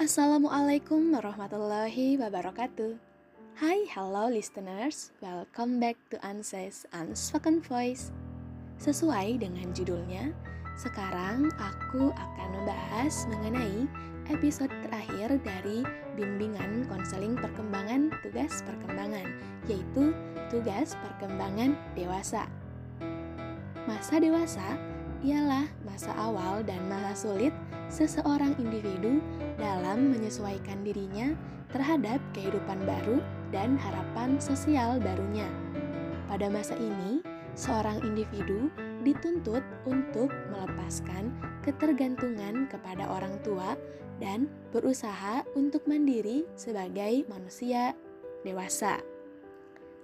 Assalamualaikum warahmatullahi wabarakatuh. Hai, hello listeners. Welcome back to Anses Unspoken Voice. Sesuai dengan judulnya, sekarang aku akan membahas mengenai episode terakhir dari bimbingan konseling perkembangan tugas perkembangan, yaitu tugas perkembangan dewasa. Masa dewasa ialah masa awal dan masa sulit seseorang individu dalam menyesuaikan dirinya terhadap kehidupan baru dan harapan sosial barunya. Pada masa ini, seorang individu dituntut untuk melepaskan ketergantungan kepada orang tua dan berusaha untuk mandiri sebagai manusia dewasa.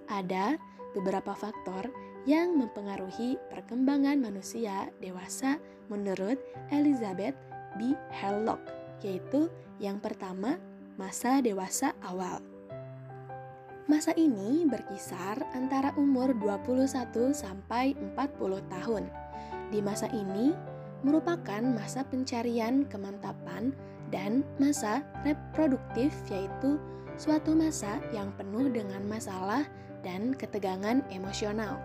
Ada beberapa faktor yang mempengaruhi perkembangan manusia dewasa menurut Elizabeth B. Herlock, yaitu yang pertama, masa dewasa awal. Masa ini berkisar antara umur 21 sampai 40 tahun. Di masa ini merupakan masa pencarian kemantapan dan masa reproduktif yaitu suatu masa yang penuh dengan masalah dan ketegangan emosional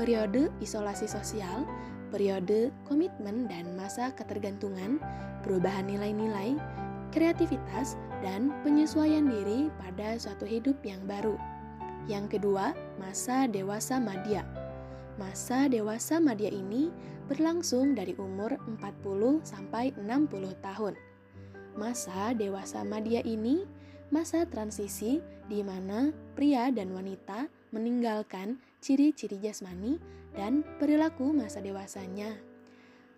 periode isolasi sosial, periode komitmen dan masa ketergantungan, perubahan nilai-nilai, kreativitas, dan penyesuaian diri pada suatu hidup yang baru. Yang kedua, masa dewasa madya. Masa dewasa madya ini berlangsung dari umur 40 sampai 60 tahun. Masa dewasa madya ini masa transisi di mana pria dan wanita meninggalkan ciri-ciri jasmani dan perilaku masa dewasanya,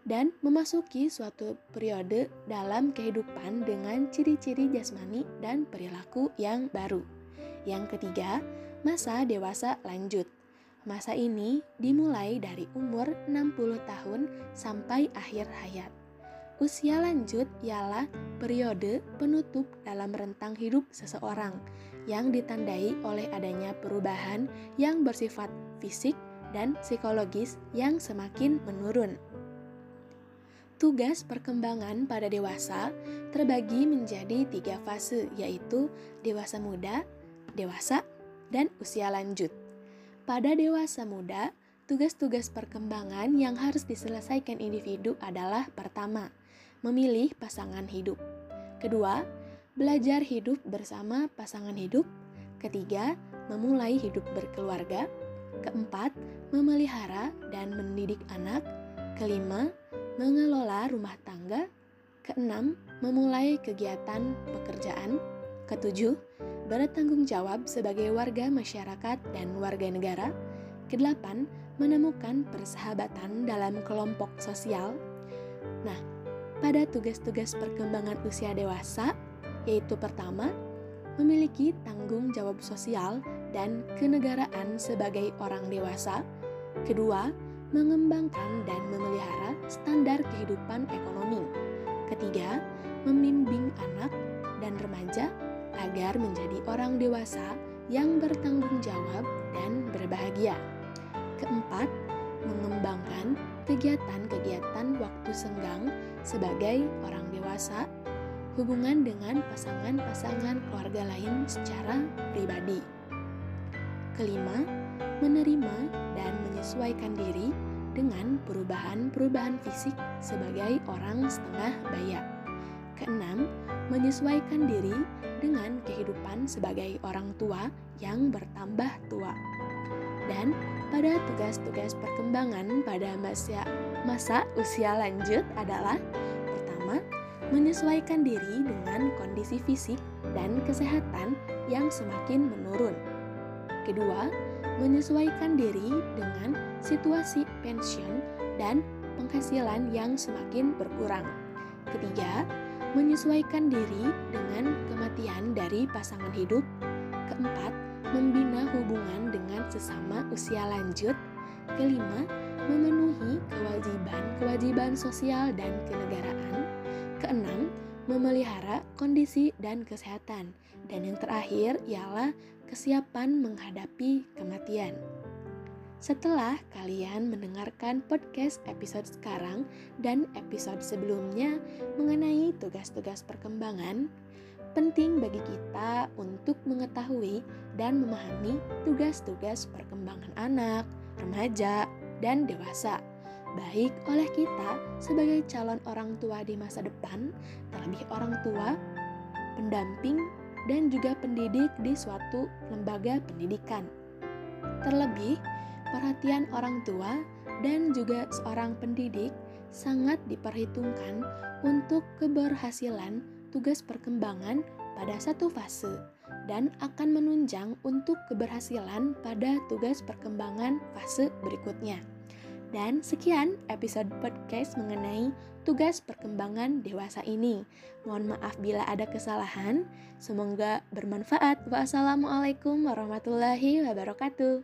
dan memasuki suatu periode dalam kehidupan dengan ciri-ciri jasmani dan perilaku yang baru. Yang ketiga, masa dewasa lanjut. Masa ini dimulai dari umur 60 tahun sampai akhir hayat. Usia lanjut ialah periode penutup dalam rentang hidup seseorang yang ditandai oleh adanya perubahan yang bersifat fisik dan psikologis yang semakin menurun. Tugas perkembangan pada dewasa terbagi menjadi tiga fase, yaitu dewasa muda, dewasa, dan usia lanjut. Pada dewasa muda, tugas-tugas perkembangan yang harus diselesaikan individu adalah pertama, memilih pasangan hidup. Kedua, belajar hidup bersama pasangan hidup. Ketiga, memulai hidup berkeluarga. Keempat, memelihara dan mendidik anak. Kelima, mengelola rumah tangga. Keenam, memulai kegiatan pekerjaan. Ketujuh, bertanggung jawab sebagai warga masyarakat dan warga negara. Kedelapan, menemukan persahabatan dalam kelompok sosial. Nah, pada tugas-tugas perkembangan usia dewasa, yaitu pertama, memiliki tanggung jawab sosial dan kenegaraan sebagai orang dewasa. Kedua, mengembangkan dan memelihara standar kehidupan ekonomi. Ketiga, membimbing anak dan remaja agar menjadi orang dewasa yang bertanggung jawab dan berbahagia. Keempat, mengembangkan kegiatan-kegiatan waktu senggang sebagai orang dewasa hubungan dengan pasangan-pasangan keluarga lain secara pribadi. Kelima, menerima dan menyesuaikan diri dengan perubahan-perubahan fisik sebagai orang setengah baya. Keenam, menyesuaikan diri dengan kehidupan sebagai orang tua yang bertambah tua. Dan pada tugas-tugas perkembangan pada masa, masa usia lanjut adalah pertama, menyesuaikan diri dengan kondisi fisik dan kesehatan yang semakin menurun. Kedua, menyesuaikan diri dengan situasi pensiun dan penghasilan yang semakin berkurang. Ketiga, menyesuaikan diri dengan kematian dari pasangan hidup. Keempat, membina hubungan dengan sesama usia lanjut. Kelima, memenuhi kewajiban-kewajiban sosial dan kenegaraan. Keenam, memelihara kondisi dan kesehatan. Dan yang terakhir ialah kesiapan menghadapi kematian. Setelah kalian mendengarkan podcast episode sekarang dan episode sebelumnya mengenai tugas-tugas perkembangan, penting bagi kita untuk mengetahui dan memahami tugas-tugas perkembangan anak, remaja, dan dewasa, baik oleh kita sebagai calon orang tua di masa depan, terlebih orang tua, pendamping, dan juga pendidik di suatu lembaga pendidikan. Terlebih, perhatian orang tua dan juga seorang pendidik sangat diperhitungkan untuk keberhasilan tugas perkembangan pada satu fase dan akan menunjang untuk keberhasilan pada tugas perkembangan fase berikutnya. Dan sekian episode podcast mengenai tugas perkembangan dewasa ini. Mohon maaf bila ada kesalahan. Semoga bermanfaat. Wassalamualaikum warahmatullahi wabarakatuh.